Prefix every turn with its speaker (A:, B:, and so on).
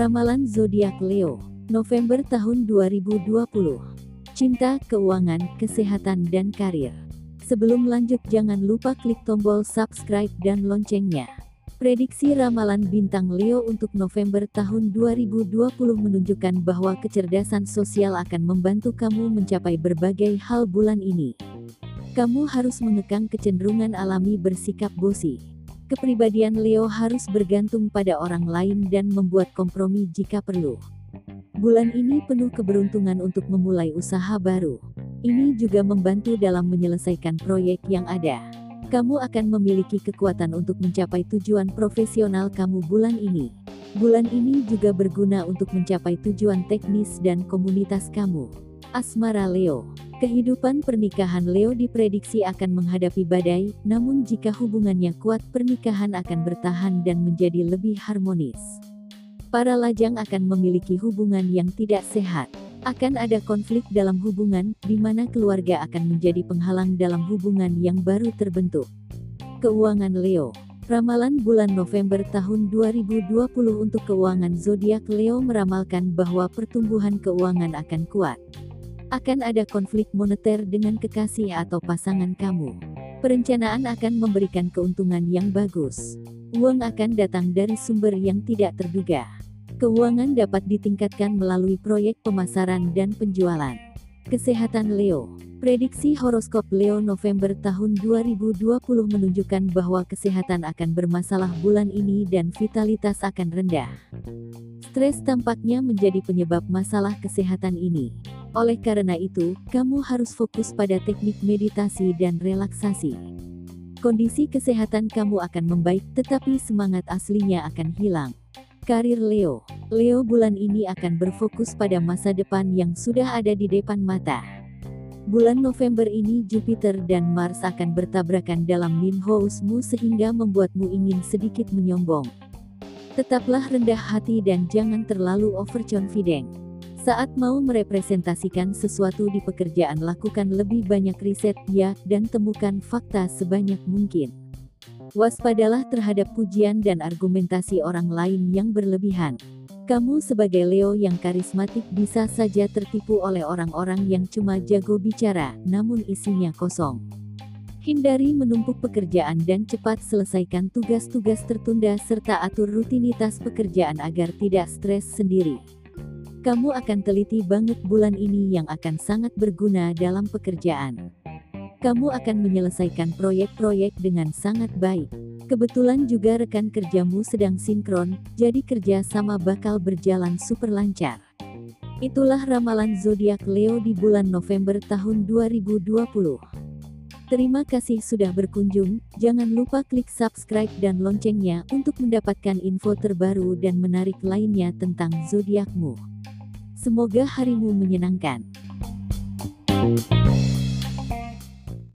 A: Ramalan zodiak Leo, November tahun 2020. Cinta, keuangan, kesehatan dan karir. Sebelum lanjut jangan lupa klik tombol subscribe dan loncengnya. Prediksi ramalan bintang Leo untuk November tahun 2020 menunjukkan bahwa kecerdasan sosial akan membantu kamu mencapai berbagai hal bulan ini. Kamu harus mengekang kecenderungan alami bersikap bosi. Kepribadian Leo harus bergantung pada orang lain dan membuat kompromi jika perlu. Bulan ini penuh keberuntungan untuk memulai usaha baru. Ini juga membantu dalam menyelesaikan proyek yang ada. Kamu akan memiliki kekuatan untuk mencapai tujuan profesional kamu bulan ini. Bulan ini juga berguna untuk mencapai tujuan teknis dan komunitas kamu. Asmara Leo Kehidupan pernikahan Leo diprediksi akan menghadapi badai, namun jika hubungannya kuat pernikahan akan bertahan dan menjadi lebih harmonis. Para lajang akan memiliki hubungan yang tidak sehat. Akan ada konflik dalam hubungan, di mana keluarga akan menjadi penghalang dalam hubungan yang baru terbentuk. Keuangan Leo Ramalan bulan November tahun 2020 untuk keuangan zodiak Leo meramalkan bahwa pertumbuhan keuangan akan kuat akan ada konflik moneter dengan kekasih atau pasangan kamu. Perencanaan akan memberikan keuntungan yang bagus. Uang akan datang dari sumber yang tidak terduga. Keuangan dapat ditingkatkan melalui proyek pemasaran dan penjualan. Kesehatan Leo Prediksi horoskop Leo November tahun 2020 menunjukkan bahwa kesehatan akan bermasalah bulan ini dan vitalitas akan rendah. Stres tampaknya menjadi penyebab masalah kesehatan ini. Oleh karena itu, kamu harus fokus pada teknik meditasi dan relaksasi. Kondisi kesehatan kamu akan membaik, tetapi semangat aslinya akan hilang. Karir Leo Leo bulan ini akan berfokus pada masa depan yang sudah ada di depan mata. Bulan November ini Jupiter dan Mars akan bertabrakan dalam nin housemu sehingga membuatmu ingin sedikit menyombong. Tetaplah rendah hati dan jangan terlalu overconfident. Saat mau merepresentasikan sesuatu di pekerjaan lakukan lebih banyak riset ya, dan temukan fakta sebanyak mungkin. Waspadalah terhadap pujian dan argumentasi orang lain yang berlebihan. Kamu sebagai Leo yang karismatik bisa saja tertipu oleh orang-orang yang cuma jago bicara, namun isinya kosong. Hindari menumpuk pekerjaan dan cepat selesaikan tugas-tugas tertunda serta atur rutinitas pekerjaan agar tidak stres sendiri. Kamu akan teliti banget bulan ini yang akan sangat berguna dalam pekerjaan. Kamu akan menyelesaikan proyek-proyek dengan sangat baik. Kebetulan juga rekan kerjamu sedang sinkron, jadi kerja sama bakal berjalan super lancar. Itulah ramalan zodiak Leo di bulan November tahun 2020. Terima kasih sudah berkunjung, jangan lupa klik subscribe dan loncengnya untuk mendapatkan info terbaru dan menarik lainnya tentang zodiakmu. Semoga harimu menyenangkan.